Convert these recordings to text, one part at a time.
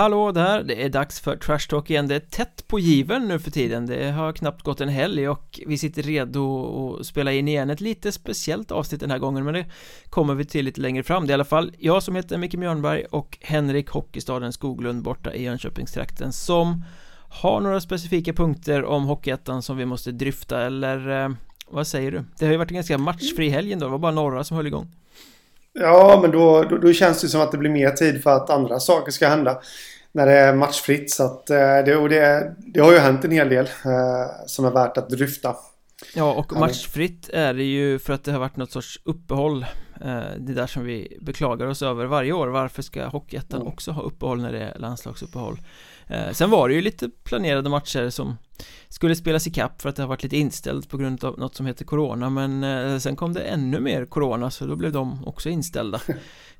Hallå där, det är dags för Trash Talk igen. Det är tätt på given nu för tiden. Det har knappt gått en helg och vi sitter redo att spela in igen ett lite speciellt avsnitt den här gången Men det kommer vi till lite längre fram. Det är i alla fall jag som heter Micke Mjörnberg och Henrik Hockeystaden Skoglund borta i Jönköpingstrakten som har några specifika punkter om Hockeyettan som vi måste dryfta eller eh, vad säger du? Det har ju varit en ganska matchfri helg ändå, det var bara några som höll igång. Ja, men då, då, då, känns det som att det blir mer tid för att andra saker ska hända. När det är matchfritt. Så att, eh, det, och det, det har ju hänt en hel del eh, som är värt att dryfta. Ja, och matchfritt är det ju för att det har varit något sorts uppehåll eh, Det där som vi beklagar oss över varje år. Varför ska Hockeyettan mm. också ha uppehåll när det är landslagsuppehåll? Eh, sen var det ju lite planerade matcher som skulle spelas i kapp för att det har varit lite inställt på grund av något som heter Corona men eh, sen kom det ännu mer Corona så då blev de också inställda.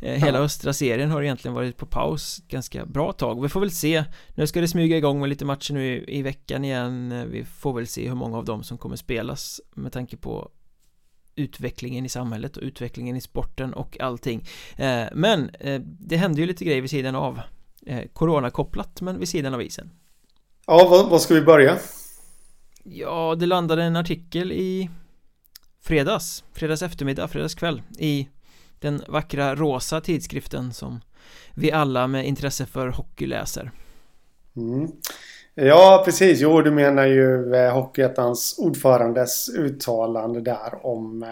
Eh, Hela östra serien har egentligen varit på paus ganska bra tag. Vi får väl se. Nu ska det smyga igång med lite matcher nu i, i veckan igen. Vi får väl se hur många av dem som kommer spelas med tanke på utvecklingen i samhället och utvecklingen i sporten och allting eh, Men det hände ju lite grejer vid sidan av eh, Corona-kopplat men vid sidan av isen Ja, vad, vad ska vi börja? Ja, det landade en artikel i fredags, fredags eftermiddag, fredags kväll i den vackra rosa tidskriften som vi alla med intresse för hockey läser. Mm. Ja, precis. Jo, du menar ju eh, Hockeyettans ordförandes uttalande där om eh,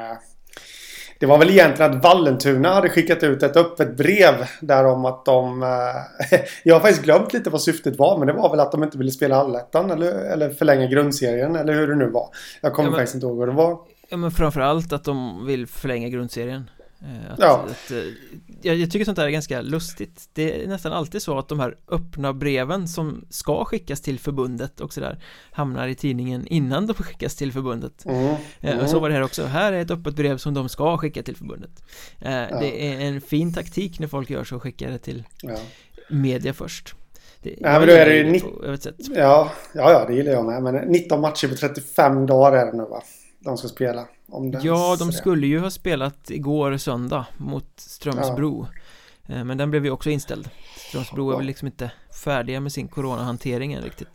det var väl egentligen att Vallentuna hade skickat ut ett öppet brev där om att de... Eh, jag har faktiskt glömt lite vad syftet var men det var väl att de inte ville spela allettan eller, eller förlänga grundserien eller hur det nu var. Jag kommer ja, men, faktiskt inte ihåg vad det var. Ja men framförallt att de vill förlänga grundserien. Eh, att, ja. Att, eh, jag, tycker sånt där är ganska lustigt Det är nästan alltid så att de här öppna breven som ska skickas till förbundet och sådär Hamnar i tidningen innan de skickas till förbundet mm. Mm. Så var det här också, här är ett öppet brev som de ska skicka till förbundet ja. Det är en fin taktik när folk gör så och skickar det till ja. media först det, Nej, men då är det ju... På, ja, ja, ja, det gillar jag med. Men 19 matcher på 35 dagar är det nu va? De ska spela. ja, de skulle ju ha spelat igår söndag mot Strömsbro ja. Eh, men den blev ju också inställd Strömsbro är väl liksom inte färdiga med sin coronahantering än riktigt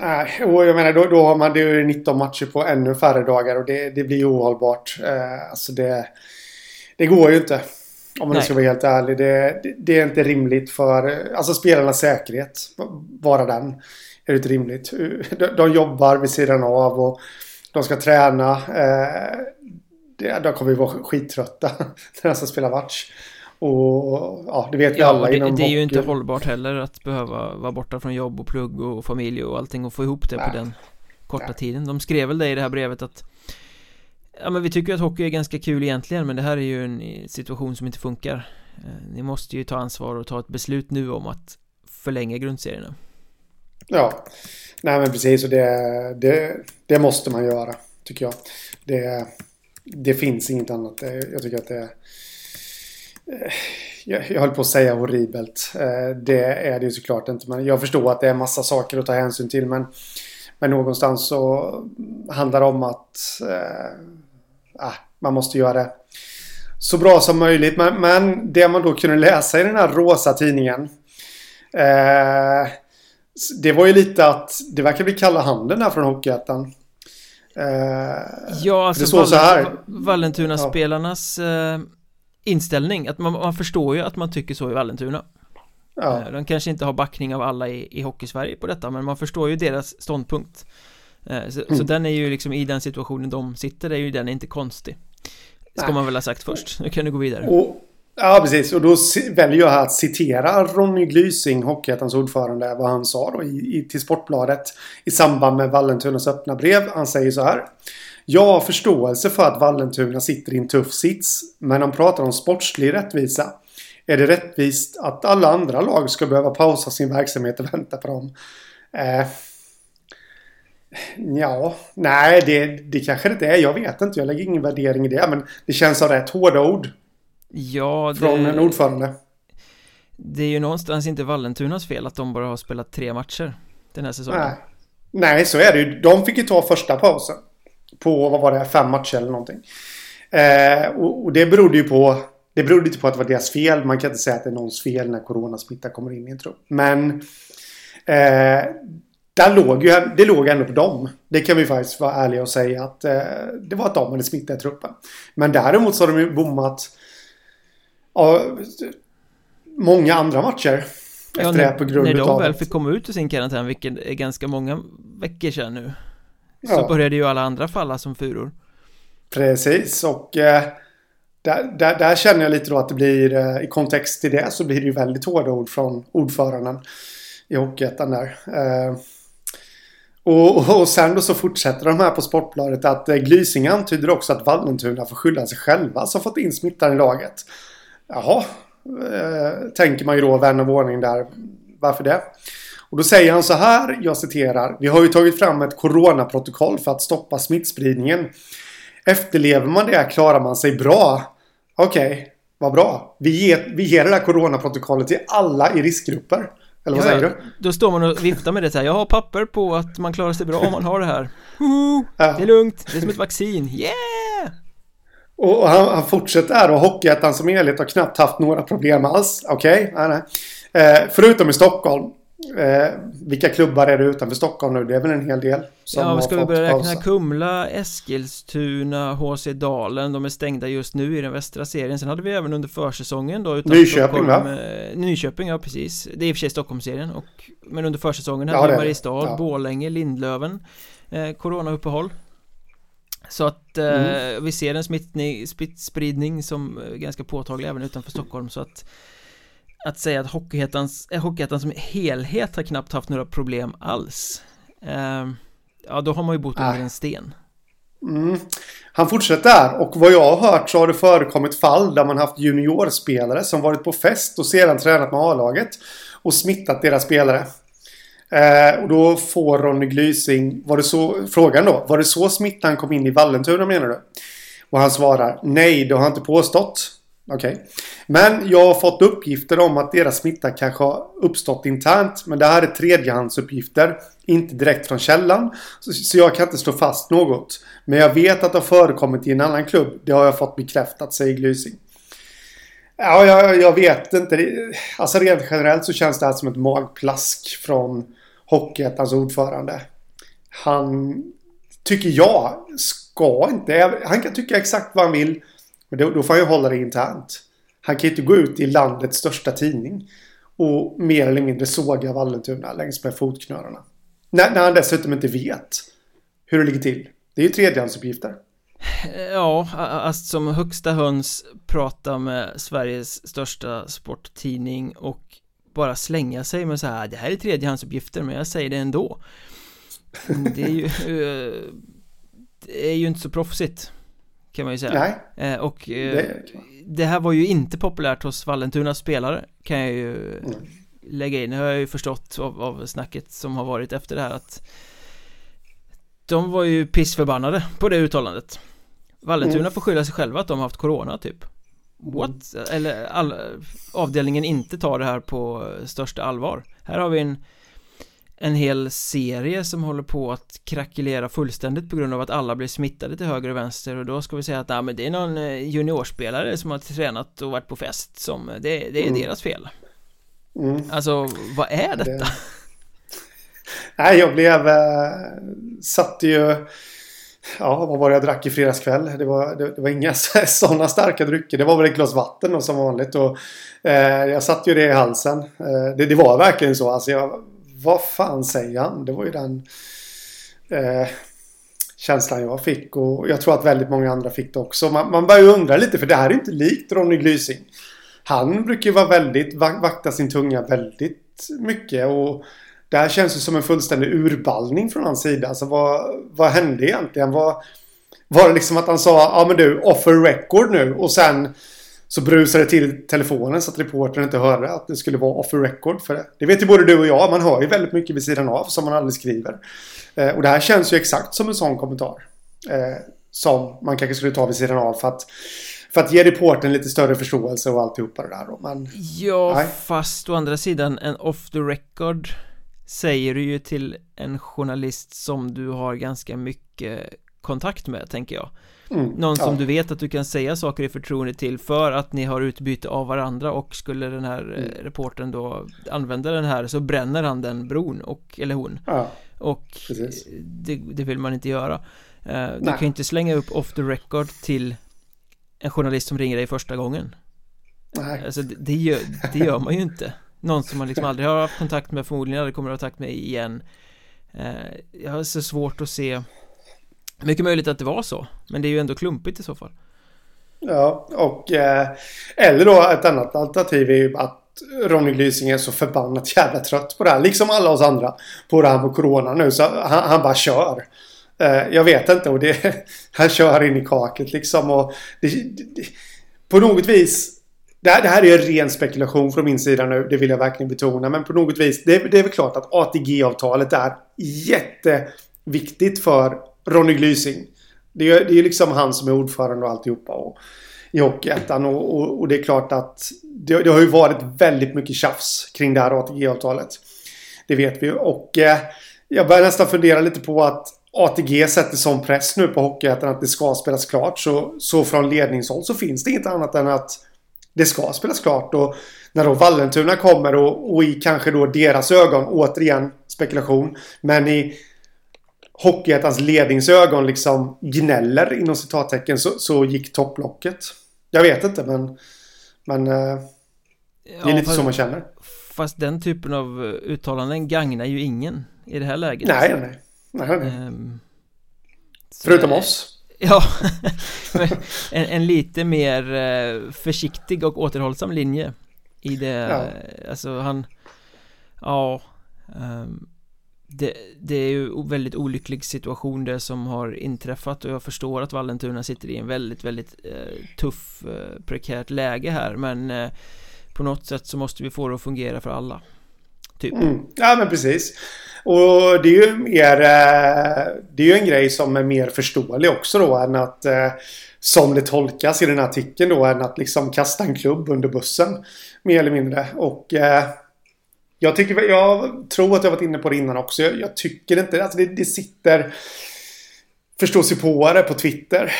Nej, och jag menar då, då har man det är 19 matcher på ännu färre dagar och det, det blir ohållbart. Eh, alltså det, det går ju inte. Om man Nej. ska vara helt ärlig. Det, det, det, är inte rimligt för alltså spelarnas säkerhet. Bara den. Är det inte rimligt. De, de jobbar vid sidan av och de ska träna. Eh, det, de kommer ju vara skittrötta när de ska spela match. Och ja, det vet vi ja, alla det, inom det är ju inte hållbart heller att behöva vara borta från jobb och plugg och familj och allting och få ihop det Nej. på den korta Nej. tiden. De skrev väl det i det här brevet att Ja men vi tycker att hockey är ganska kul egentligen men det här är ju en situation som inte funkar eh, Ni måste ju ta ansvar och ta ett beslut nu om att förlänga grundserierna Ja Nej men precis och det, det, det måste man göra tycker jag. Det, det finns inget annat. Jag tycker att det eh, jag, jag höll på att säga horribelt. Eh, det är det ju såklart inte. Men jag förstår att det är massa saker att ta hänsyn till. Men, men någonstans så handlar det om att äh, man måste göra det så bra som möjligt. Men, men det man då kunde läsa i den här rosa tidningen. Eh, det var ju lite att det verkar bli kalla handen här från Hockeyettan. Eh, ja, alltså Vall så här. Vallentuna-spelarnas eh, inställning, att man, man, förstår ju att man tycker så i Vallentuna. Ja. Eh, de kanske inte har backning av alla i, i Hockeysverige på detta, men man förstår ju deras ståndpunkt. Eh, så, mm. så, den är ju liksom i den situationen de sitter, är ju den inte konstig. Ska Nej. man väl ha sagt först. Nu kan du gå vidare. Och, Ja, precis. Och då väljer jag att citera Ronny Glysing, Hockeyettans ordförande, vad han sa då i, i, till Sportbladet i samband med Vallentunas öppna brev. Han säger så här. Jag har förståelse för att Vallentuna sitter i en tuff sits, men han pratar om sportslig rättvisa. Är det rättvist att alla andra lag ska behöva pausa sin verksamhet och vänta på dem? Eh, ja, nej, det, det kanske det inte är. Jag vet inte. Jag lägger ingen värdering i det. Men det känns som rätt hårda ord. Ja, det... Från en ordförande. Det är ju någonstans inte Vallentunas fel att de bara har spelat tre matcher den här säsongen. Nej, Nej så är det ju. De fick ju ta första pausen. På, vad var det, fem matcher eller någonting. Eh, och, och, det berodde ju på Det berodde inte på att det var deras fel. Man kan inte säga att det är någons fel när coronasmitta kommer in i en trupp. Men eh, där låg ju, det låg ändå på dem. Det kan vi faktiskt vara ärliga och säga att eh, det var att de hade smittat i truppen. Men däremot så har de ju bommat många andra matcher. Ja, när, på grund när de väl fick komma ut ur sin karantän, vilket är ganska många veckor sedan nu. Så ja. började ju alla andra falla som furor. Precis, och eh, där, där, där, känner jag lite då att det blir, eh, i kontext till det så blir det ju väldigt hårda ord från ordföranden i Hockeyettan där. Eh, och, och, sen då så fortsätter de här på Sportbladet att eh, Glysing antyder också att Vallentuna får skylla sig själva som fått in smittan i laget. Jaha, eh, tänker man ju då vän av ordning där. Varför det? Och då säger han så här, jag citerar. Vi har ju tagit fram ett coronaprotokoll för att stoppa smittspridningen. Efterlever man det klarar man sig bra. Okej, okay, vad bra. Vi ger, vi ger det där coronaprotokollet till alla i riskgrupper. Eller vad ja, säger du? Då står man och viftar med det så här. Jag har papper på att man klarar sig bra om man har det här. Det är lugnt, det är som ett vaccin. Yeah! Och han, han fortsätter här och Hockeyettan som helhet har knappt haft några problem alls. Okej, okay, nej, nej. Eh, förutom i Stockholm. Eh, vilka klubbar är det utanför Stockholm nu? Det är väl en hel del som Ja, ska vi börja räkna pausa. Kumla, Eskilstuna, HC Dalen De är stängda just nu i den västra serien Sen hade vi även under försäsongen då utanför Nyköping Stockholm, va? Eh, Nyköping, ja precis Det är i och för sig Stockholmsserien och Men under försäsongen hade ja, vi Mariestad, ja. Borlänge, Lindlöven eh, Coronauppehåll så att eh, mm. vi ser en smittning, smittspridning som är ganska påtaglig även utanför Stockholm så att att säga att eh, Hockeyettan som helhet har knappt haft några problem alls eh, Ja, då har man ju bott under en sten mm. Han fortsätter där och vad jag har hört så har det förekommit fall där man haft juniorspelare som varit på fest och sedan tränat med A-laget och smittat deras spelare. Eh, och då får Ronny Glysing, var det så, frågan då, var det så smittan kom in i Vallentuna menar du? Och han svarar, nej det har jag inte påstått. Okej. Okay. Men jag har fått uppgifter om att deras smitta kanske har uppstått internt. Men det här är tredjehandsuppgifter. Inte direkt från källan. Så jag kan inte slå fast något. Men jag vet att det har förekommit i en annan klubb. Det har jag fått bekräftat, säger Glysing. Ja, jag, jag vet inte. Alltså rent generellt så känns det här som ett magplask från Hockeyettans ordförande. Han, tycker jag, ska inte... Han kan tycka exakt vad han vill. Men då, då får han ju hålla det internt. Han kan inte gå ut i landets största tidning och mer eller mindre såga Vallentuna längs med fotknölarna. När, när han dessutom inte vet hur det ligger till. Det är ju tredjehandsuppgifter. Ja, att som högsta höns prata med Sveriges största sporttidning och bara slänga sig med så här, det här är tredjehandsuppgifter men jag säger det ändå. Det är ju, eh, det är ju inte så proffsigt. Kan man ju säga Nej eh, Och eh, det, det, här var ju inte populärt hos Vallentunas spelare Kan jag ju mm. lägga in, det har jag ju förstått av, av snacket som har varit efter det här att De var ju pissförbannade på det uttalandet Vallentuna mm. får skylla sig själva att de har haft corona typ What? Mm. Eller all, avdelningen inte tar det här på största allvar Här har vi en en hel serie som håller på att krackelera fullständigt på grund av att alla blir smittade till höger och vänster och då ska vi säga att nej, men det är någon eh, juniorspelare som har tränat och varit på fest som det, det är mm. deras fel mm. Alltså vad är detta? Det... Nej jag blev äh, satt ju Ja, vad var det jag drack i fredags kväll? Det var, det, det var inga sådana starka drycker. Det var väl ett glas vatten då, som vanligt. Och, eh, jag satt ju det i halsen. Eh, det, det, var verkligen så. Alltså jag vad fan säger han? Det var ju den eh, känslan jag fick och jag tror att väldigt många andra fick det också. Man, man börjar ju undra lite för det här är inte likt Ronny Glysing. Han brukar ju vara väldigt, vakta sin tunga väldigt mycket och det här känns ju som en fullständig urballning från hans sida. Alltså vad, vad hände egentligen? Var, var det liksom att han sa ja men du offer record nu och sen så brusade det till telefonen så att reportern inte hörde att det skulle vara off the record. För det. det vet ju både du och jag. Man hör ju väldigt mycket vid sidan av som man aldrig skriver. Eh, och det här känns ju exakt som en sån kommentar. Eh, som man kanske skulle ta vid sidan av för att för att ge reporten lite större förståelse och alltihopa det där. Men, ja, nej. fast å andra sidan en off the record säger du ju till en journalist som du har ganska mycket kontakt med, tänker jag. Mm, Någon som ja. du vet att du kan säga saker i förtroende till för att ni har utbyte av varandra och skulle den här mm. Eh, reporten då använda den här så bränner han den bron och, eller hon. Ja, Och det, det, vill man inte göra. Uh, Du kan ju inte slänga upp off the record till en journalist som ringer dig första gången. Nej. Alltså det, det, gör, det gör man ju inte någon som man liksom aldrig har haft kontakt med förmodligen aldrig kommer att ha kontakt med igen Eh, jag har så svårt att se Mycket möjligt att det var så Men det är ju ändå klumpigt i så fall Ja, och eh, Eller då ett annat alternativ är ju att Ronny Lysing är så förbannat jävla trött på det här. Liksom alla oss andra. På det här med Corona nu. Så han, han bara kör. Eh, jag vet inte. Och det, han kör in i kaket liksom. Och det, det, på något vis det här, det här är ren spekulation från min sida nu. Det vill jag verkligen betona. Men på något vis. Det, det är väl klart att ATG-avtalet är jätteviktigt för Ronny Glysing. Det är, ju liksom han som är ordförande och alltihopa. Och, I Hockeyettan. Och, och, och, det är klart att det, det, har ju varit väldigt mycket tjafs kring det här ATG-avtalet. Det vet vi. Och eh, jag börjar nästan fundera lite på att ATG sätter sån press nu på Hockeyettan att det ska spelas klart. Så, så från ledningshåll så finns det inte annat än att det ska spelas klart. Och när då Vallentuna kommer och, och i kanske då deras ögon, återigen spekulation, men i Hockeyettans ledningsögon liksom gnäller inom citattecken så, så gick topplocket. Jag vet inte men Men eh, Det är ja, lite fast, så man känner Fast den typen av eh, uttalanden gagnar ju ingen I det här läget Nej nej, nej, nej. Um, Förutom oss Ja, en, en, lite mer eh, försiktig och återhållsam linje i det, ja. alltså han, ja, um, det, det är ju väldigt olycklig situation det som har inträffat och jag förstår att Vallentuna sitter i en väldigt, väldigt eh, tuff, eh, prekärt läge här men eh, på något sätt så måste vi få det att fungera för alla. Typ. Mm. Ja men precis. Och det är ju mer eh, Det är ju en grej som är mer förståelig också då än att eh, Som det tolkas i den här artikeln då än att liksom kasta en klubb under bussen Mer eller mindre och eh, Jag tycker Jag tror att jag varit inne på det innan också Jag, jag tycker inte alltså det, det sitter Förståsigpåare på Twitter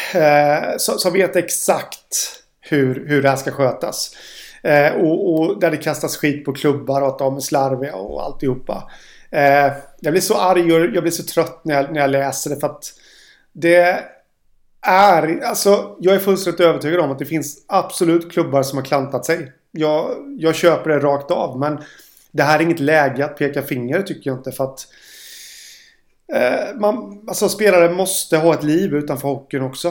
som, som vet exakt hur, hur det här ska skötas. Eh, och, och, där det kastas skit på klubbar och att de är slarviga och alltihopa. Eh, jag blir så arg och jag blir så trött när jag, när jag läser det för att det är, alltså jag är fullständigt övertygad om att det finns absolut klubbar som har klantat sig. Jag, jag köper det rakt av men det här är inget läge att peka finger tycker jag inte för att eh, man, alltså spelare måste ha ett liv utanför hockeyn också.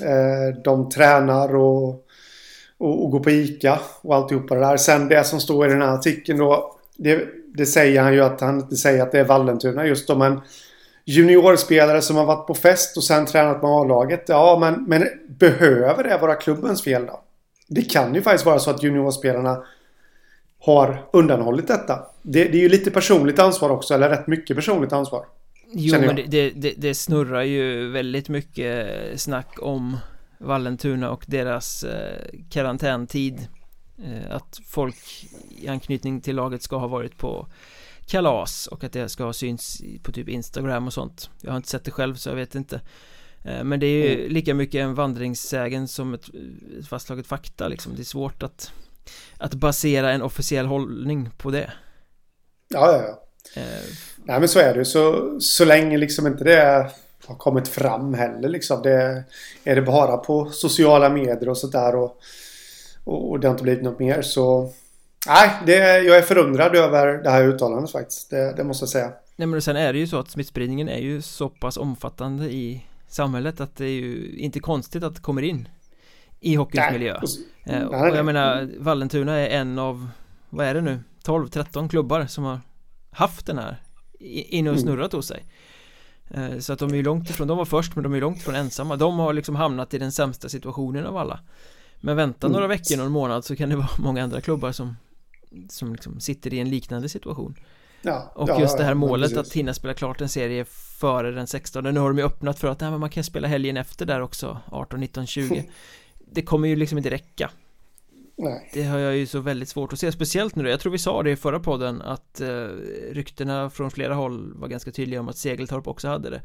Eh, de tränar och, och, och går på ICA och alltihopa det där. Sen det som står i den här artikeln då. Det, det säger han ju att han inte säger att det är Vallentuna just då. Men juniorspelare som har varit på fest och sen tränat med A-laget. Ja, men, men behöver det vara klubbens fel då? Det kan ju faktiskt vara så att juniorspelarna har undanhållit detta. Det, det är ju lite personligt ansvar också, eller rätt mycket personligt ansvar. Jo, men det, det, det, snurrar ju väldigt mycket snack om Vallentuna och deras eh, karantäntid Eh, att folk i anknytning till laget ska ha varit på kalas och att det ska ha synts på typ Instagram och sånt. Jag har inte sett det själv så jag vet inte. Eh, Men det är ju mm. lika mycket en vandringssägen som ett, fastslaget fakta liksom. Det är svårt att Att basera en officiell hållning på det. Ja, ja, ja. Eh. Nej men så är det så, så länge liksom inte det har kommit fram heller liksom det Är det bara på sociala medier och sådär och och, det har inte blivit något mer så... Nej, det, jag är förundrad över det här uttalandet faktiskt. Det, det måste jag säga. Nej men sen är det ju så att smittspridningen är ju så pass omfattande i samhället att det är ju inte konstigt att det kommer in i hockeyns nej. miljö. Eh, och, och jag menar, Vallentuna är en av, vad är det nu, 12-13 klubbar som har haft den här inne och mm. snurrat hos sig. Eh, så att de är ju långt ifrån, de var först men de är långt ifrån ensamma. De har liksom hamnat i den sämsta situationen av alla. Men vänta mm. några veckor, någon månad så kan det vara många andra klubbar som Som liksom sitter i en liknande situation ja, Och ja, just det här målet att hinna spela klart en serie före den 16 Nu har de ju öppnat för att nej, man kan spela helgen efter där också 18, 19, 20 Det kommer ju liksom inte räcka Nej. Det har jag ju så väldigt svårt att se, speciellt nu då. Jag tror vi sa det i förra podden att eh, ryktena från flera håll var ganska tydliga om att Segeltorp också hade det.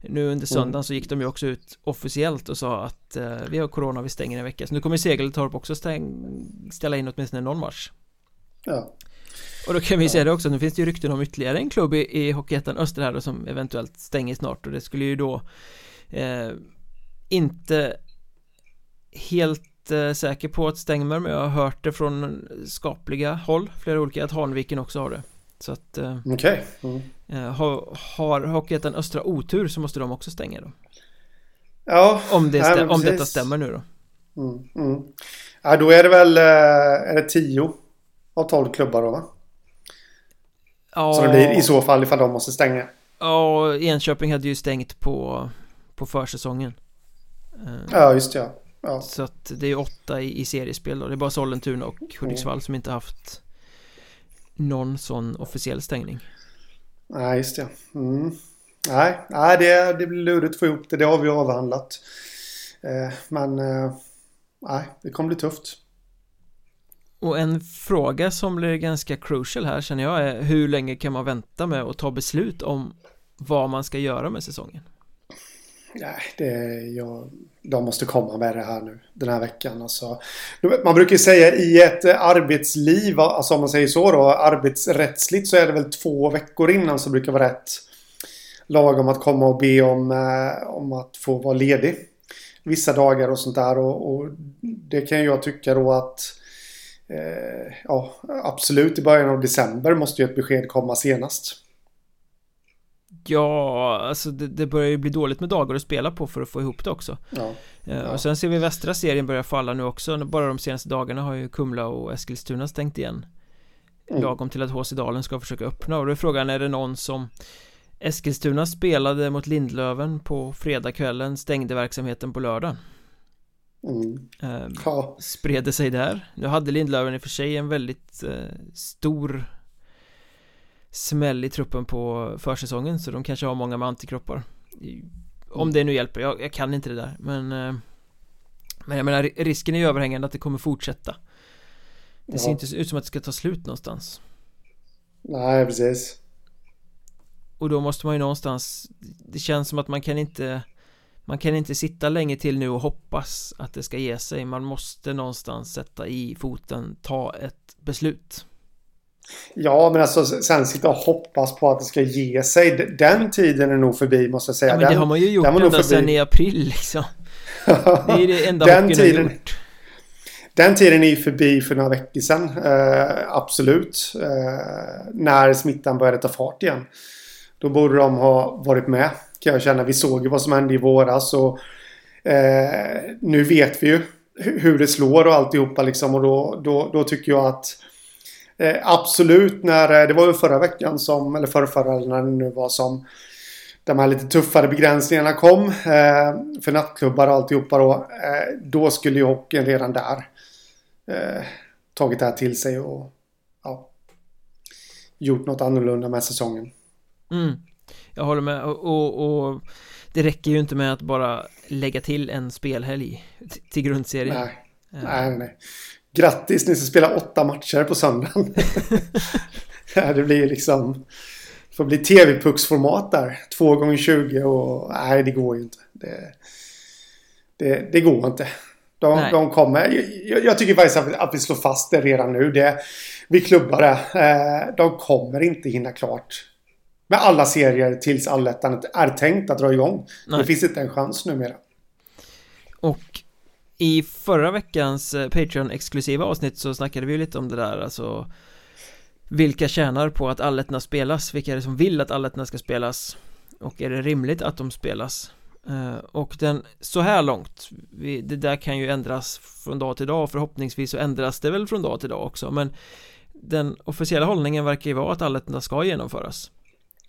Nu under mm. söndagen mm. så gick de ju också ut officiellt och sa att eh, vi har corona, vi stänger en vecka. Så nu kommer Segeltorp också stäng, ställa in åtminstone någon match. Ja. Och då kan vi ja. säga det också, nu finns det ju rykten om ytterligare en klubb i, i Hockeyettan Öster här då, som eventuellt stänger snart och det skulle ju då eh, inte helt säker på att stänger men jag har hört det från skapliga håll, flera olika, att Hanviken också har det. Så att eh, okay. mm. eh, Har, har Hockeyettan Östra otur så måste de också stänga då Ja Om, det stäm, om detta stämmer nu då mm, mm. Ja då är det väl, eh, är det tio av tolv klubbar då va? Ja Så det blir i så fall ifall de måste stänga Ja, Enköping hade ju stängt på, på försäsongen eh, Ja just det ja. Ja. Så att det är åtta i, i seriespel då Det är bara Sollentuna och Hudiksvall mm. som inte haft någon sån officiell stängning. Nej, just det. Mm. Nej, nej det, det blir lurigt att få ihop det. Det har vi avhandlat. Eh, men eh, nej, det kommer bli tufft. Och en fråga som blir ganska crucial här känner jag är hur länge kan man vänta med att ta beslut om vad man ska göra med säsongen? Nej, det, jag, de måste komma med det här nu den här veckan. Alltså, man brukar säga i ett eh, arbetsliv, alltså om man säger så då, arbetsrättsligt så är det väl två veckor innan som brukar vara rätt lagom att komma och be om, eh, om att få vara ledig. Vissa dagar och sånt där och, och det kan jag tycka då att eh, ja, absolut i början av december måste ju ett besked komma senast. Ja, alltså det, det, börjar ju bli dåligt med dagar att spela på för att få ihop det också ja, eh, ja. Och sen ser vi västra serien börja falla nu också Bara de senaste dagarna har ju Kumla och Eskilstuna stängt igen mm. Lagom till att HC Dalen ska försöka öppna och då är frågan är det någon som Eskilstuna spelade mot Lindlöven på fredagskvällen Stängde verksamheten på lördagen mm. eh, ja. Spred det sig där Nu hade Lindlöven i och för sig en väldigt eh, stor smäll i truppen på försäsongen så de kanske har många med antikroppar. Om mm. det nu hjälper, jag, jag kan inte det där men eh, Men jag menar risken är ju överhängande att det kommer fortsätta. Det ja. ser inte ut som att det ska ta slut någonstans. Nej precis. Och då måste man ju någonstans Det känns som att man kan inte Man kan inte sitta länge till nu och hoppas att det ska ge sig. Man måste någonstans sätta i foten, ta ett beslut Ja, men alltså sen sitta och hoppas på att det ska ge sig. Den tiden är nog förbi måste jag säga. Ja, men den, det har man ju gjort ända sedan i april liksom. Det är det enda den tiden, har gjort. Den tiden är ju förbi för några veckor sedan. Uh, absolut. Uh, när smittan började ta fart igen. Då borde de ha varit med. Kan jag känna. Vi såg ju vad som hände i våras. Och, uh, nu vet vi ju hur det slår och alltihopa liksom. Och då, då, då tycker jag att Eh, absolut, när, eh, det var ju förra veckan som, eller förra, förra eller när det nu var som de här lite tuffare begränsningarna kom eh, för nattklubbar och alltihopa då. Eh, då skulle ju hockeyn redan där eh, tagit det här till sig och ja, gjort något annorlunda med säsongen. Mm. Jag håller med och, och, och, det räcker ju inte med att bara lägga till en spelhelg till grundserien. Nej, eh. nej, nej. Grattis, ni ska spela åtta matcher på söndagen. det blir liksom... Det får bli tv-pucksformat där. Två gånger 20 och... Nej, det går ju inte. Det, det, det går inte. De, de kommer... Jag, jag, tycker faktiskt att vi, att vi slår fast det redan nu. Det, vi klubbar det. Eh, de kommer inte hinna klart med alla serier tills allettan är tänkt att dra igång. Nej. Det finns inte en chans numera. Och i förra veckans eh, Patreon-exklusiva avsnitt så snackade vi lite om det där alltså Vilka tjänar på att allettorna spelas? Vilka är det som vill att allettorna ska spelas? Och är det rimligt att de spelas? Uh, och den, så här långt vi, Det där kan ju ändras från dag till dag och förhoppningsvis så ändras det väl från dag till dag också men Den officiella hållningen verkar ju vara att allettorna ska genomföras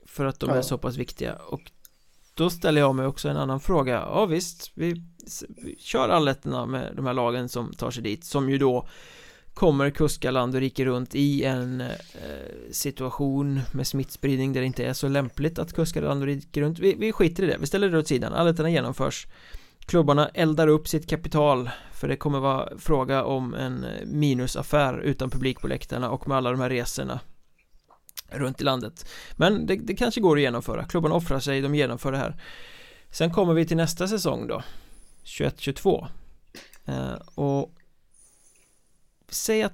För att de ja. är så pass viktiga och då ställer jag mig också en annan fråga. Ja visst, vi kör alletterna med de här lagen som tar sig dit som ju då kommer kuska land och rike runt i en eh, situation med smittspridning där det inte är så lämpligt att kuska land och rike runt. Vi, vi skiter i det, vi ställer det åt sidan, Alletterna genomförs. Klubbarna eldar upp sitt kapital för det kommer vara fråga om en eh, minusaffär utan publik på läktarna och med alla de här resorna runt i landet. Men det, det kanske går att genomföra, klubbarna offrar sig, de genomför det här. Sen kommer vi till nästa säsong då. 21-22 eh, Och Säg att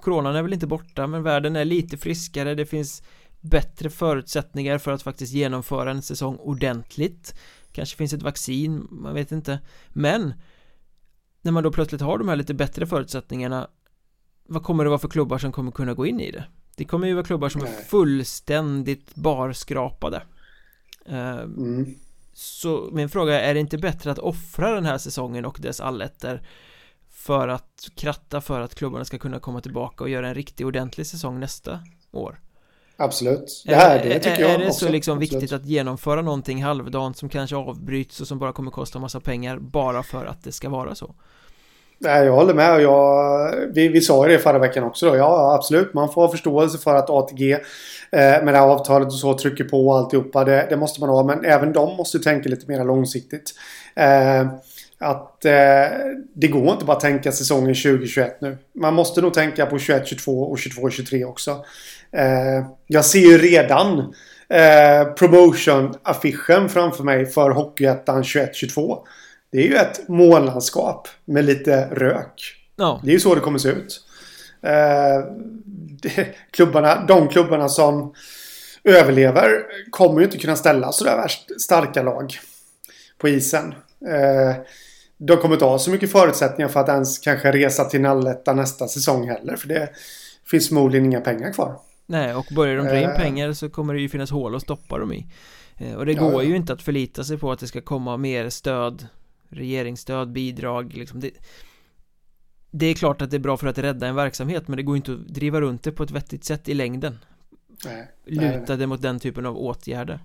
Coronan är väl inte borta men världen är lite friskare, det finns bättre förutsättningar för att faktiskt genomföra en säsong ordentligt. Kanske finns ett vaccin, man vet inte. Men När man då plötsligt har de här lite bättre förutsättningarna Vad kommer det vara för klubbar som kommer kunna gå in i det? Det kommer ju vara klubbar som Nej. är fullständigt barskrapade eh, mm. Så min fråga är, är det inte bättre att offra den här säsongen och dess allätter För att kratta för att klubbarna ska kunna komma tillbaka och göra en riktig ordentlig säsong nästa år? Absolut. Det här, det tycker jag Är det också. så liksom viktigt att genomföra någonting halvdant som kanske avbryts och som bara kommer kosta massa pengar bara för att det ska vara så? Nej, jag håller med. Jag, vi, vi sa ju det förra veckan också. Då. Ja, absolut. Man får ha förståelse för att ATG eh, med det här avtalet och så trycker på och alltihopa. Det, det måste man ha. Men även de måste tänka lite mer långsiktigt. Eh, att eh, det går inte bara att tänka säsongen 2021 nu. Man måste nog tänka på 21, 22 och 22, 23 också. Eh, jag ser ju redan eh, promotion-affischen framför mig för Hockeyettan 21, 22. Det är ju ett månlandskap med lite rök. Ja. Det är ju så det kommer se ut. Eh, det, klubbarna, de klubbarna som överlever kommer ju inte kunna ställa sådär värst starka lag på isen. Eh, de kommer inte ha så mycket förutsättningar för att ens kanske resa till Nalletta nästa säsong heller. För det finns förmodligen inga pengar kvar. Nej, och börjar de dra in eh. pengar så kommer det ju finnas hål att stoppa dem i. Eh, och det ja, går ju inte att förlita sig på att det ska komma mer stöd regeringsstöd, bidrag liksom. Det, det är klart att det är bra för att rädda en verksamhet men det går inte att driva runt det på ett vettigt sätt i längden. Nej, Luta det mot den typen av åtgärder.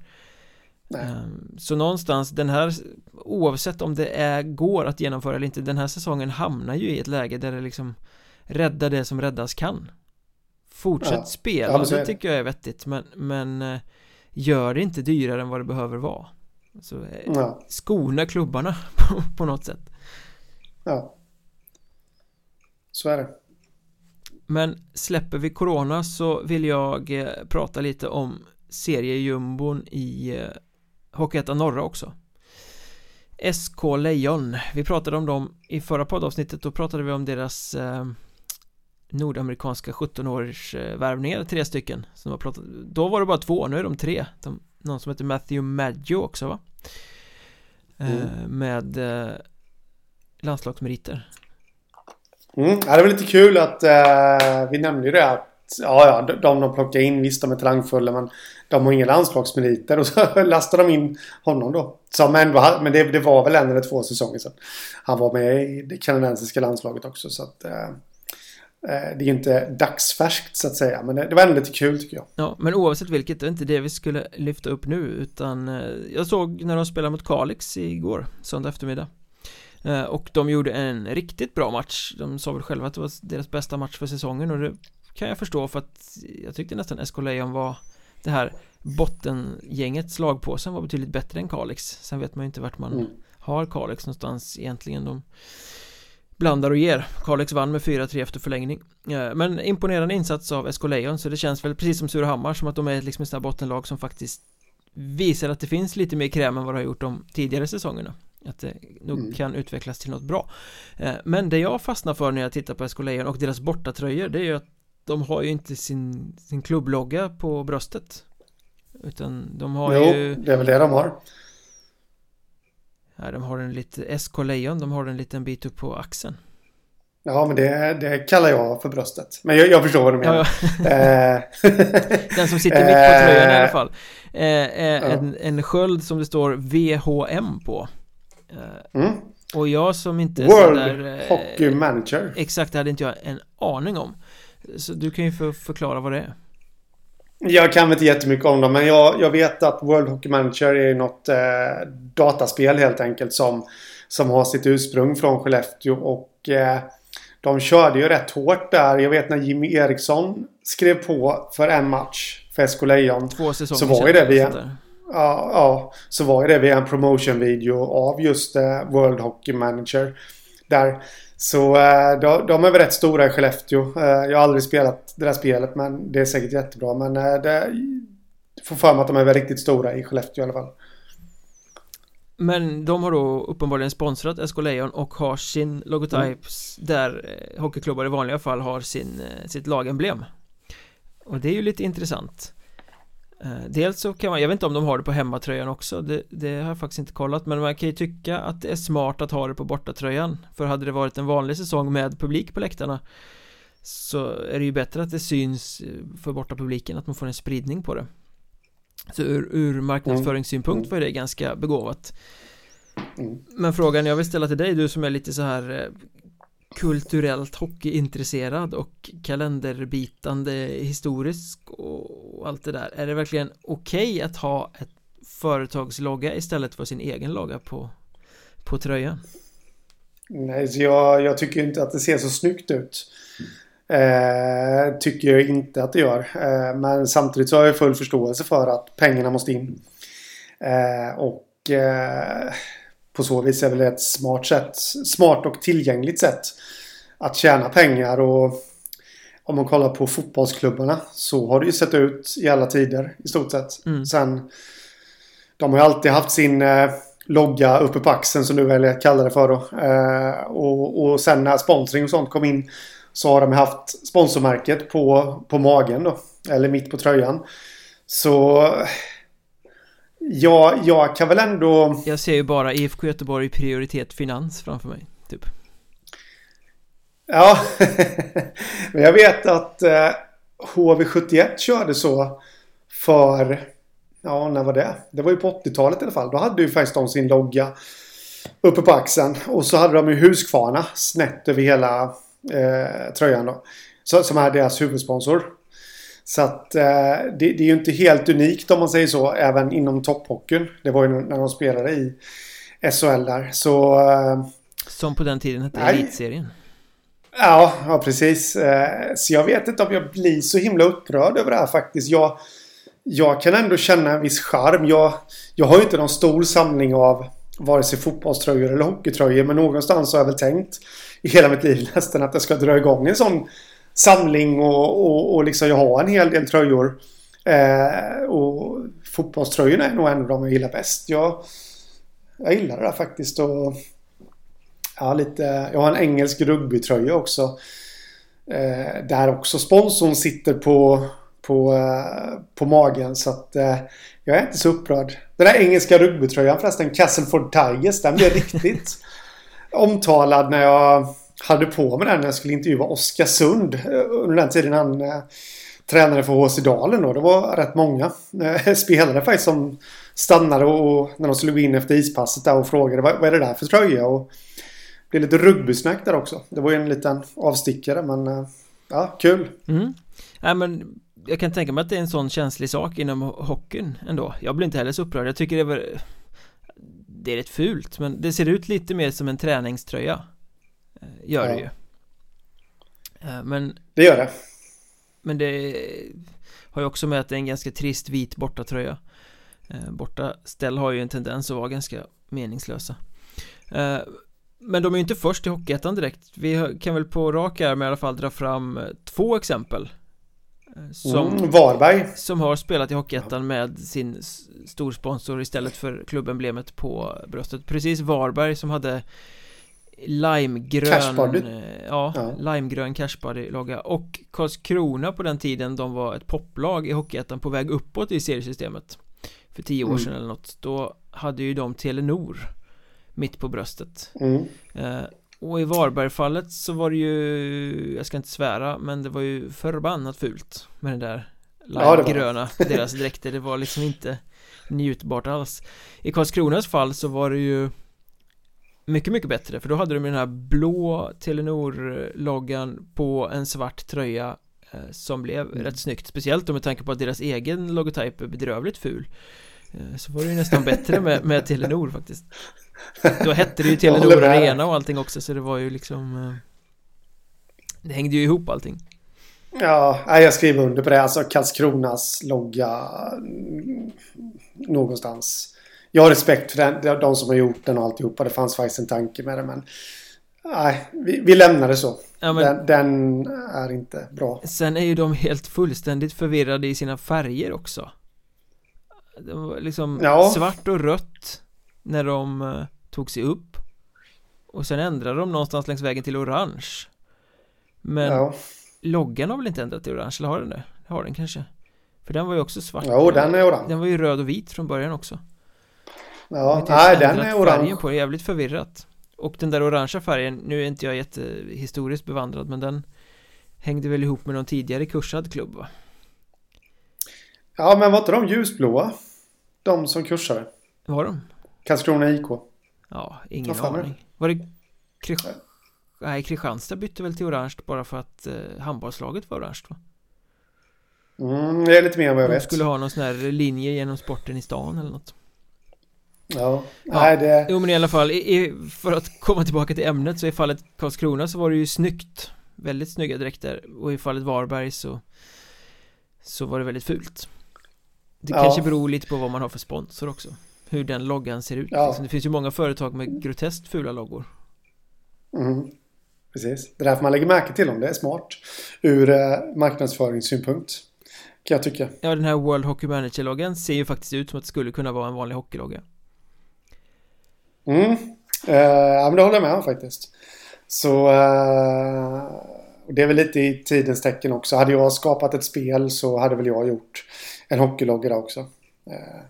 Nej. Ehm, så någonstans den här Oavsett om det är, går att genomföra eller inte Den här säsongen hamnar ju i ett läge där det liksom Rädda det som räddas kan. Fortsätt ja. spela, ja, det. tycker jag är vettigt men, men eh, Gör det inte dyrare än vad det behöver vara så eh, ja. skona klubbarna på, på något sätt. Ja. Så är det. Men släpper vi Corona så vill jag eh, prata lite om seriejumbon i eh, Hockeyettan Norra också. SK Lejon, vi pratade om dem i förra poddavsnittet, då pratade vi om deras eh, nordamerikanska 17-års eh, värvningar, tre stycken som var pratat, Då var det bara två, nu är de tre de någon som heter Matthew Maggio också va? Eh, mm. med eh, landslagsmeriter mm. Ja, det var lite kul att eh, vi nämnde ju det att Ja, ja, de de plockar in, visst de är talangfulla men de har inga landslagsmeriter och så lastar de in honom då. Som ändå, men det, det var väl en eller två säsonger sedan. Han var med i det kanadensiska landslaget också så att Eh, det är inte dagsfärskt så att säga Men det var ändå lite kul tycker jag. Ja men oavsett vilket det är inte det vi skulle lyfta upp nu utan eh, Jag såg när de spelade mot Kalix igår Söndag eftermiddag. Eh, Och de gjorde en riktigt bra match. De sa väl själva att det var deras bästa match för säsongen och det kan jag förstå för att Jag tyckte nästan SK Lejon var Det här bottengänget slagpåsen var betydligt bättre än Kalix. Sen vet man ju inte vart man mm. har Kalix någonstans egentligen. De blandar och ger. Kalix vann med 4-3 efter förlängning. Eh, Men imponerande insats av SK Lejon så det känns väl precis som Surahammar som att de är liksom ett sånt här bottenlag som faktiskt Visar att det finns lite mer kräm än vad det har gjort de tidigare säsongerna. Att det nog mm. kan utvecklas till något bra. Eh, Men det jag fastnar för när jag tittar på SK Lejon och deras bortatröjor det är ju att De har ju inte sin, sin klubblogga på bröstet. Utan de har jo, ju det är väl det de har De har en lite, SK Lejon, de har en liten bit upp på axeln. Ja, men det, det kallar jag för bröstet. Men jag, jag förstår vad du menar. Ja, ja. Eh. Den som sitter mitt på tröjan i alla fall. Eh, eh, en, en sköld som det står VHM på. Mm. Och jag som inte World där, Hockey Manager. Exakt, det hade inte jag en aning om. Så du kan ju för, förklara vad det är. Jag kan inte jättemycket om dem men jag, jag vet att World Hockey Manager är något eh, dataspel helt enkelt som, som har sitt ursprung från Skellefteå och eh, de körde ju rätt hårt där. Jag vet när Jimmy Eriksson skrev på för en match för SK Lejon. Två säsonger Så var ju det via... ja, ja, så var det via en promotion-video av just uh, World Hockey Manager. Där. Så uh, de, de är väl rätt stora i Skellefteå. Uh, jag har aldrig spelat det där spelet men det är säkert jättebra. Men uh, det får för mig att de är väl riktigt stora i Skellefteå i alla fall. Men de har då uppenbarligen sponsrat SK Lejon och har sin logotyp mm. där hockeyklubbar i vanliga fall har sin, sitt lagemblem. Och det är ju lite intressant. Eh, dels så kan man, jag vet inte om de har det på hemmatröjan också det, det, har jag faktiskt inte kollat men man kan ju tycka att det är smart att ha det på bortatröjan. För hade det varit en vanlig säsong med publik på läktarna Så är det ju bättre att det syns för borta publiken att man får en spridning på det. Så ur, ur marknadsföringssynpunkt var det ganska begåvat. Mm. Men frågan jag vill ställa till dig, du som är lite så här eh, kulturellt hockeyintresserad och kalenderbitande historisk och allt det där. Är det verkligen okej okay att ha ett företagslogga istället för sin egen logga på, på tröjan? Nej, så jag, jag tycker inte att det ser så snyggt ut. Eh, Tycker jag inte att det gör. Eh, Men samtidigt så har jag full förståelse för att pengarna måste in. Eh, Och eh, på så vis är väl ett smart sätt, smart och tillgängligt sätt att tjäna pengar och om man kollar på fotbollsklubbarna så har det ju sett ut i alla tider i stort sett. Mm. Sen de har ju alltid haft sin eh, logga uppe på axeln som du väljer att kalla det för då. Eh, och, och sen när sponsring och sånt kom in så har de haft sponsormärket på, på magen då. Eller mitt på tröjan. Så Ja, jag kan väl ändå... Jag ser ju bara IFK Göteborg prioritet finans framför mig, typ. Ja, men jag vet att eh, HV71 körde så för... Ja, när var det? Det var ju på 80-talet i alla fall. Då hade ju faktiskt de sin logga uppe på axeln. Och så hade de ju Husqvarna snett över hela eh, tröjan då. Så, som är deras huvudsponsor. Så att eh, det, det, är ju inte helt unikt om man säger så. Även inom topphockeyn. Det var ju när de spelade i SHL där. Så... Eh, Som på den tiden hette Elitserien. Ja, ja precis. Eh, så jag vet inte om jag blir så himla upprörd över det här faktiskt. Jag, jag kan ändå känna en viss charm. Jag, jag har ju inte någon stor samling av vare sig fotbollströjor eller hockeytröjor. Men någonstans har jag väl tänkt i hela mitt liv nästan att jag ska dra igång en sån samling och, och, och liksom jag har en hel del tröjor. Eh, och fotbollströjorna är nog en av de jag gillar bäst. Jag, jag gillar det där faktiskt. Och, ja, lite, jag har en engelsk rugbytröja också. Eh, där också sponsorn sitter på, på, eh, på magen. Så att eh, jag är inte så upprörd. Den där engelska rugbytröjan förresten, Castleford Tigers, den blev riktigt omtalad när jag hade på mig den när jag skulle intervjua Oskarsund Sund eh, under den tiden han eh, tränade för HC Dalen då. Det var rätt många eh, spelare faktiskt som stannade och när de skulle gå in efter ispasset där och frågade vad, vad är det där för tröja? Och det blev lite rugbysnack där också. Det var ju en liten avstickare men eh, ja, kul. Mm. Ja, men jag kan tänka mig att det är en sån känslig sak inom hockeyn ändå. Jag blir inte heller så upprörd. Jag tycker det var det är rätt fult men det ser ut lite mer som en träningströja gör ja. det ju. Eh, Men Det gör det. Men det har ju också med att det är en ganska trist vit bortatröja. Eh, Borta ställ har ju en tendens att vara ganska meningslösa. Men de är ju inte först i Hockeyettan direkt. Vi kan väl på rak arm i alla fall dra fram två exempel som, mm, Varberg. Som har spelat i Hockeyettan med sin storsponsor istället för klubbemblemet på bröstet. Precis Varberg som hade limegrön eh, ja, ja, limegrön cashbody-logga och Karlskrona på den tiden de var ett poplag i Hockeyettan på väg uppåt i seriesystemet. För tio år mm. sedan eller något. Då hade ju de Telenor mitt på bröstet. Mm. eh, och i Varbergfallet så var det ju jag ska inte svära men det var ju förbannat fult med den där limegröna ja, deras dräkter. Det var liksom inte njutbart alls. I Karlskronas fall så var det ju mycket, mycket bättre för då hade de den här blå Telenor-loggan på en svart tröja eh, som blev mm. rätt snyggt Speciellt då med tanke på att deras egen logotyp är bedrövligt ful eh, Så var det ju nästan bättre med, med Telenor faktiskt Då hette det ju Telenor Arena och allting också så det var ju liksom eh, Det hängde ju ihop allting Ja, jag skriver under på det. Alltså Karlskronas logga mm, någonstans. Jag har respekt för den, de som har gjort den och alltihopa. Det fanns faktiskt en tanke med det men Nej, vi, vi lämnar det så. Ja, men, den, den, är inte bra. Sen är ju de helt fullständigt förvirrade i sina färger också. De var liksom ja. svart och rött när de uh, tog sig upp. Och sen ändrade de någonstans längs vägen till orange. Men ja. loggan har väl inte ändrat till orange, eller har den det? Har den kanske? För den var ju också svart. Jo, den är orange. Den var ju röd och vit från början också. Ja, nej den är orange. på det, jävligt förvirrat. Och den där orangea färgen, nu är inte jag jättehistoriskt bevandrad men den hängde väl ihop med någon tidigare kursad klubb va? Ja men var inte de ljusblåa? De som kursade? Var de? Karlskrona IK Ja, ingen aning Var det Krisch... Nej, Kristianstad bytte väl till orange bara för att eh, handbollslaget var orange va? Mm, det är lite mer än vad jag de vet De skulle ha någon sån här linje genom sporten i stan eller något Ja, nej det... Jo men i alla fall, i, för att komma tillbaka till ämnet så i fallet Karlskrona så var det ju snyggt. Väldigt snygga dräkter. Och i fallet Varberg så Så var det väldigt fult. Det ja. kanske beror lite på vad man har för sponsor också. Hur den loggan ser ut. Ja. liksom, Det finns ju många företag med groteskt fula loggor. Mm. Precis, det är därför man lägger märke till dem, det är smart. Ur eh, marknadsföringssynpunkt Kan jag tycka. Ja den här World Hockey Manager-loggan ser ju faktiskt ut som att det skulle kunna vara en vanlig hockeylogga Mm. Uh, ja, men det håller jag med om faktiskt. Så uh, det är väl lite i tidens tecken också. Hade jag skapat ett spel så hade väl jag gjort en hockeylogga också. Uh,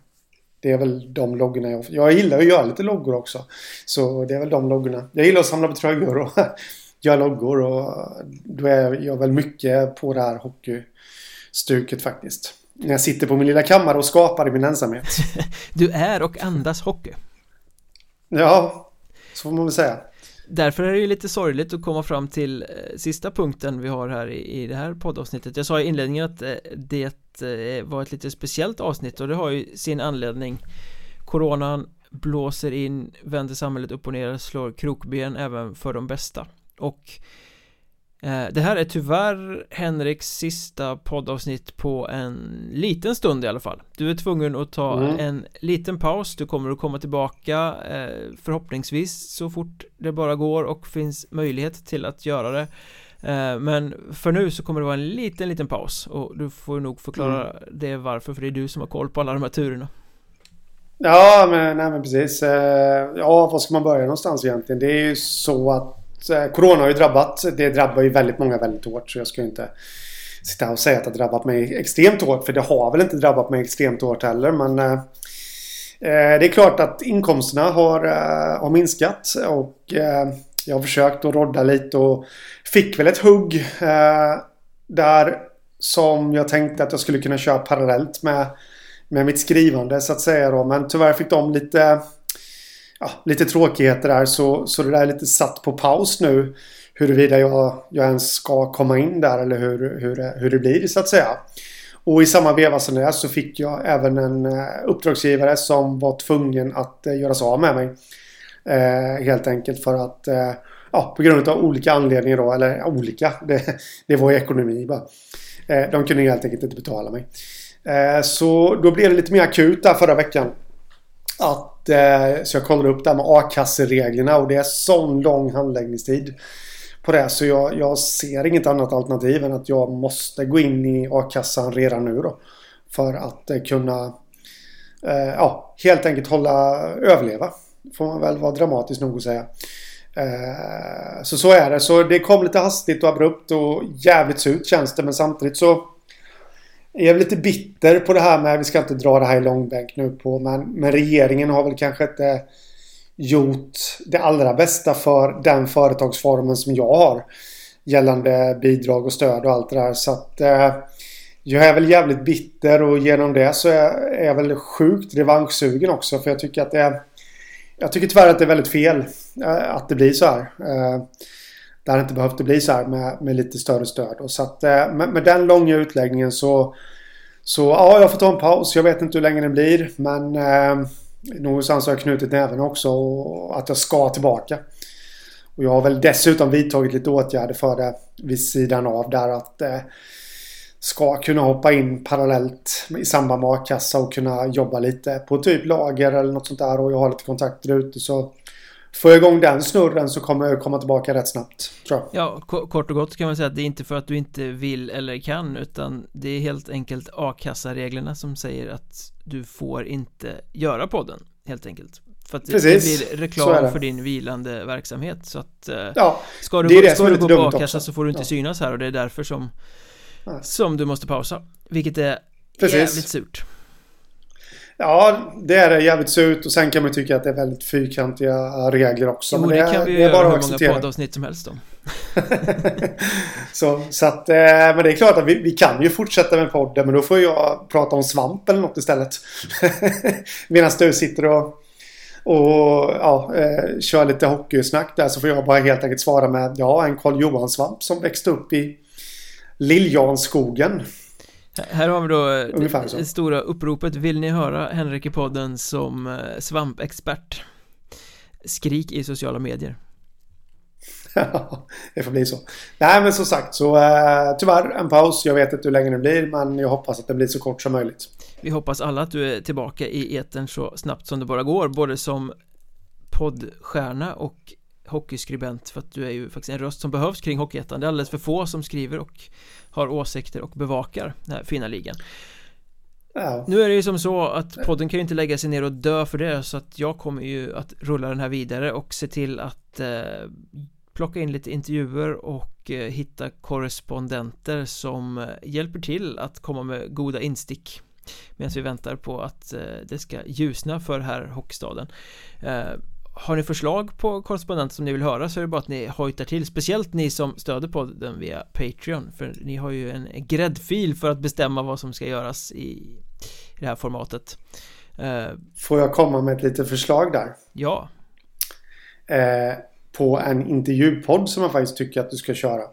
det är väl de loggorna jag... Jag gillar att göra lite loggor också. Så det är väl de loggorna. Jag gillar att samla på tröjor och göra loggor och då är jag väl mycket på det här hockeystuket faktiskt. När jag sitter på min lilla kammare och skapar i min ensamhet. du är och andas hockey. Ja, så får man väl säga. Därför är det ju lite sorgligt att komma fram till eh, sista punkten vi har här i, i det här poddavsnittet. Jag sa i inledningen att eh, det eh, var ett lite speciellt avsnitt och det har ju sin anledning. Coronan blåser in, vänder samhället upp och ner, slår krokben även för de bästa. Och det här är tyvärr Henriks sista poddavsnitt på en liten stund i alla fall Du är tvungen att ta mm. en liten paus Du kommer att komma tillbaka eh, förhoppningsvis så fort det bara går och finns möjlighet till att göra det eh, Men för nu så kommer det vara en liten liten paus och du får nog förklara mm. det varför för det är du som har koll på alla de här turerna Ja men, nej, men precis Ja var ska man börja någonstans egentligen? Det är ju så att Eh, corona har ju drabbat. Det drabbar ju väldigt många väldigt hårt. Så jag ska ju inte sitta här och säga att det har drabbat mig extremt hårt. För det har väl inte drabbat mig extremt hårt heller. Men eh, eh det är klart att inkomsterna har, eh, har minskat. Och eh, jag har försökt att rodda lite och fick väl ett hugg eh, där som jag tänkte att jag skulle kunna köra parallellt med, med mitt skrivande så att säga då. Men tyvärr fick de lite ja, lite tråkigheter där så, så det där är lite satt på paus nu. Huruvida jag, jag ens ska komma in där eller hur, hur, hur det blir så att säga. Och i samma veva som det så fick jag även en eh, uppdragsgivare som var tvungen att eh, göra sig av med mig. Eh, helt enkelt för att eh, ja, på grund av olika anledningar då, eller olika, det, det var ekonomi bara. Eh, de kunde helt enkelt inte betala mig. så då blev det lite mer akut där förra veckan. Att, eh, så jag kollade upp det här med a-kassereglerna och det är sån lång handläggningstid på det. Så jag, jag ser inget annat alternativ än att jag måste gå in i a-kassan redan nu då. För att eh, kunna eh, ja, helt enkelt hålla överleva. Får man väl vara dramatisk nog att säga. Eh, så så är det. Så det kom lite hastigt och abrupt och jävligt surt känns det. Men samtidigt så jag är lite bitter på det här med, vi ska inte dra det här i långbänk nu på, men, men regeringen har väl kanske inte gjort det allra bästa för den företagsformen som jag har. Gällande bidrag och stöd och allt det där. Så att eh, jag är väl jävligt bitter och genom det så är, är jag väl sjukt revanschsugen också. För jag tycker att det är... Jag tycker tyvärr att det är väldigt fel eh, att det blir så här. Eh, det hade inte behövt bli så här med, med lite större stöd. Och så att eh, med, med, den långa utläggningen så så ja, jag får ta en paus. Jag vet inte hur länge det blir. Men eh, någonstans har jag knutit näven också och att jag ska tillbaka. Och jag har väl dessutom vidtagit lite åtgärder för det vid sidan av där att eh, ska kunna hoppa in parallellt i samband med a-kassa och kunna jobba lite på typ lager eller något sånt där och jag har lite kontakter ute så Får jag igång den snurren så kommer jag komma tillbaka rätt snabbt tror jag. Ja, kort och gott kan man säga att det är inte för att du inte vill eller kan utan det är helt enkelt a-kassareglerna som säger att du får inte göra podden helt enkelt. För att Precis, det blir reklam för din vilande verksamhet så att eh, ja, Ska du, gå, ska du gå på a-kassa så får du inte ja. synas här och det är därför som Som du måste pausa Vilket är Precis. jävligt surt Ja, det är det jävligt surt och sen kan man tycka att det är väldigt fyrkantiga regler också. Jo, men det, det kan vi ju göra hur många poddavsnitt som helst om. så, så att, eh, men det är klart att vi, vi, kan ju fortsätta med podden men då får jag prata om svamp eller något istället. Medan du sitter och, och ja, eh, kör lite hockeysnack där så får jag bara helt enkelt svara med ja, en Karl Johan-svamp som växte upp i Liljanskogen. Här har vi då eh, det stora uppropet. Vill ni höra Henrik i podden som eh, svampexpert? Skrik i sociala medier. Ja, det får bli så. Nej men som sagt så uh, tyvärr en paus. Jag vet inte hur länge det blir men jag hoppas att det blir så kort som möjligt. Vi hoppas alla att du är tillbaka i etern så snabbt som det bara går Både som poddstjärna och hockeyskribent för att du är ju faktiskt en röst som behövs kring Hockeyettan. Det är alldeles för få som skriver och har åsikter och bevakar den här fina ligan. Ja. Nu är det ju som så att podden kan ju inte lägga sig ner och dö för det så att jag kommer ju att rulla den här vidare och se till att eh, plocka in lite intervjuer och eh, hitta korrespondenter som eh, hjälper till att komma med goda instick medan vi väntar på att eh, det ska ljusna för här Hockeystaden. Eh, har ni förslag på korrespondenter som ni vill höra så är det bara att ni hojtar till. Speciellt ni som stöder podden via Patreon För ni har ju en gräddfil för att bestämma vad som ska göras i, det här formatet. Eh, Får jag komma med ett litet förslag där? Ja. Eh, På en intervjupodd som jag faktiskt tycker att du ska köra.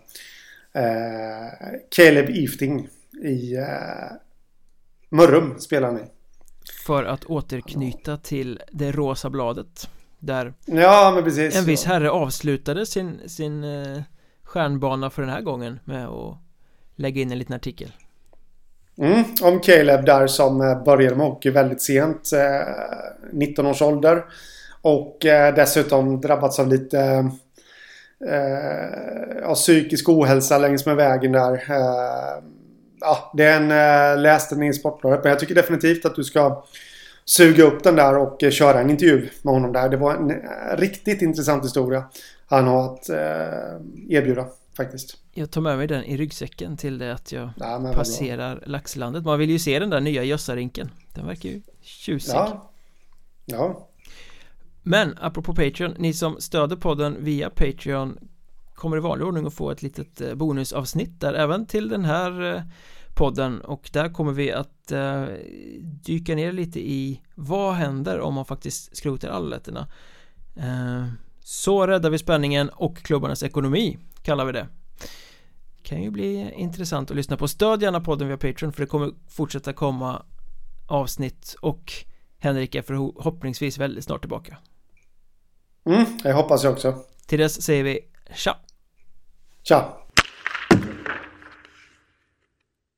Eh, Caleb Ifting i eh, Mörrum spelar ni. För att återknyta till det rosa bladet där ja, men precis, en viss herre avslutade sin, sin eh, stjärnbana för den här gången med att lägga in en liten artikel. Mm, om Caleb där som eh, började med hockey väldigt sent. Eh, 19 års ålder. Och eh, dessutom drabbats av lite eh, ja, psykisk ohälsa längs med vägen där. Eh, ja, det är en, eh, läste den i Sportbladet. Men jag tycker definitivt att du ska suga upp den där och eh, köra en intervju med honom där. Det var en eh, riktigt intressant historia han har att eh, erbjuda faktiskt. Jag tar med mig den i ryggsäcken till det att jag ja, passerar Laxlandet. Man vill ju se den där nya Jössarinken. Den verkar ju tjusig. Ja. ja. Men apropå Patreon, ni som stöder podden via Patreon kommer i vanlig ordning att få ett litet bonusavsnitt där även till den här podden och där kommer vi att eh, dyka ner lite i vad händer om man faktiskt skrotar alletterna eh, så räddar vi spänningen och klubbarnas ekonomi kallar vi det. Kan ju bli intressant att lyssna på. Stöd gärna podden via Patreon för det kommer fortsätta komma avsnitt och Henrik är förhoppningsvis väldigt snart tillbaka. Mm, jag hoppas jag också. Till dess säger vi tja. Tja